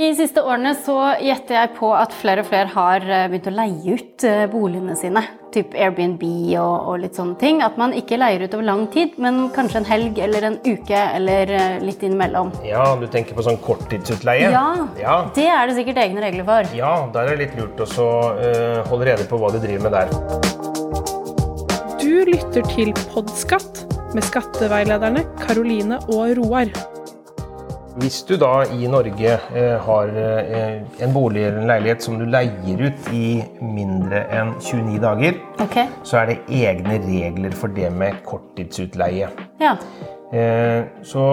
De siste årene så gjetter jeg på at flere og flere har eh, begynt å leie ut eh, boligene sine. Typ Airbnb og, og litt sånne ting. At man ikke leier ut over lang tid, men kanskje en helg eller en uke eller eh, litt innimellom. Ja, du tenker på sånn korttidsutleie? Ja, ja. det er det sikkert egne regler for. Ja, der er det litt lurt å uh, holde rede på hva du driver med der. Du lytter til Podskatt med skatteveilederne Karoline og Roar. Hvis du da i Norge eh, har eh, en bolig eller en leilighet som du leier ut i mindre enn 29 dager, okay. så er det egne regler for det med korttidsutleie. Ja. Eh, så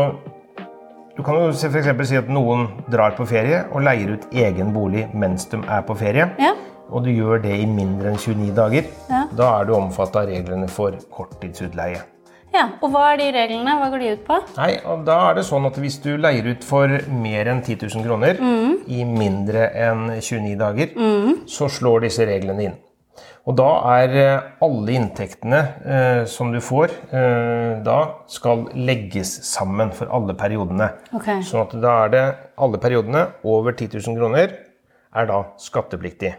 du kan jo f.eks. si at noen drar på ferie og leier ut egen bolig mens de er på ferie. Ja. Og du gjør det i mindre enn 29 dager. Ja. Da er du omfattet av reglene for korttidsutleie. Ja, Og hva er de reglene? Hva går de ut på? Nei, og da er det sånn at Hvis du leier ut for mer enn 10 000 kroner mm. i mindre enn 29 dager, mm. så slår disse reglene inn. Og da er eh, alle inntektene eh, som du får, eh, da skal legges sammen for alle periodene. Okay. Sånn at da er det alle periodene over 10 000 kroner er da skattepliktig.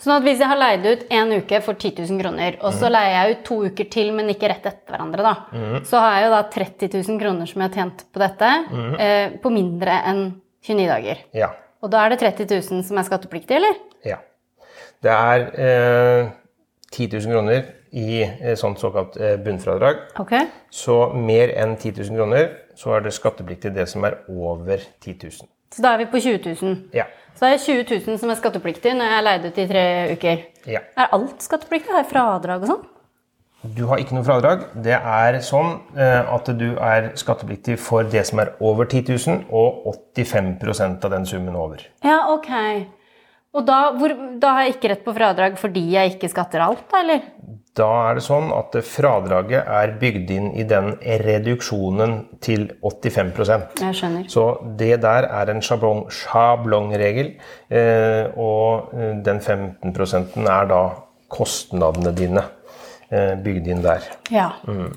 Sånn at hvis jeg har leid ut en uke for 10 000 kroner, og så mm. leier jeg ut to uker til, men ikke rett etter hverandre, da, mm. så har jeg jo da 30 000 kroner som jeg har tjent på dette, mm. eh, på mindre enn 29 dager. Ja. Og da er det 30 000 som er skattepliktig, eller? Ja. Det er eh, 10 000 kroner i eh, sånt såkalt eh, bunnfradrag. Okay. Så mer enn 10 000 kroner, så er det skattepliktig det som er over 10 000. Så da er vi på 20 000. Ja. Så det er 20 000 som er skattepliktig når jeg er leid ut i tre uker. Ja. Er alt skattepliktig? Har jeg fradrag og sånn? Du har ikke noe fradrag. Det er sånn eh, at du er skattepliktig for det som er over 10 000, og 85% av den summen over. Ja, ok. Og da, hvor, da, har jeg ikke rett på fradrag fordi jeg ikke skatter alt, eller? Da er det sånn at fradraget er bygd inn i den reduksjonen til 85% Jeg skjønner. Så det der er en sjablong, sjablongregel, eh, og eh, den 15 er da kostnadene dine eh, bygd inn der. Ja. Mm.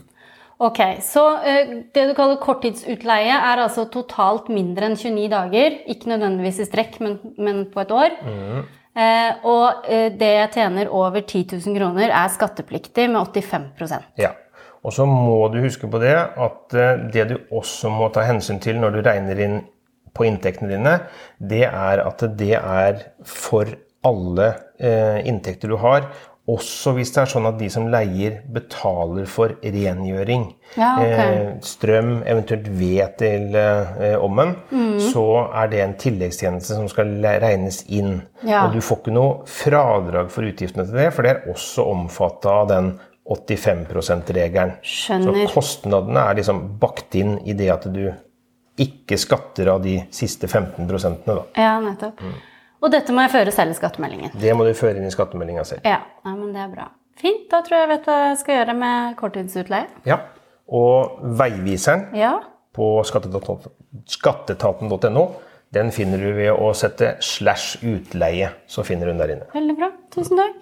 Ok, Så det du kaller korttidsutleie, er altså totalt mindre enn 29 dager. Ikke nødvendigvis i strekk, men, men på et år. Mm. Eh, og eh, det jeg tjener over 10 000 kroner, er skattepliktig med 85% Ja. Og så må du huske på det at eh, det du også må ta hensyn til når du regner inn på inntektene dine, det er at det er for alle inntekter du har, også hvis det er sånn at de som leier, betaler for rengjøring. Ja, okay. eh, strøm, eventuelt ved til eh, ommen, mm. så er det en tilleggstjeneste som skal regnes inn. Ja. Og du får ikke noe fradrag for utgiftene til det, for det er også omfatta av den 85 %-regelen. Skjønner. Så kostnadene er liksom bakt inn i det at du ikke skatter av de siste 15 da. Ja, nettopp. Mm. Og dette må jeg føre selv i skattemeldingen. Det må du føre inn i skattemeldinga selv. Ja, Nei, men det er bra. Fint. Da tror jeg jeg vet hva jeg skal gjøre med korttidsutleie. Ja. Og veiviseren ja. på skatteetaten.no, den finner du ved å sette slash utleie. Så finner du den der inne. Veldig bra. Tusen takk.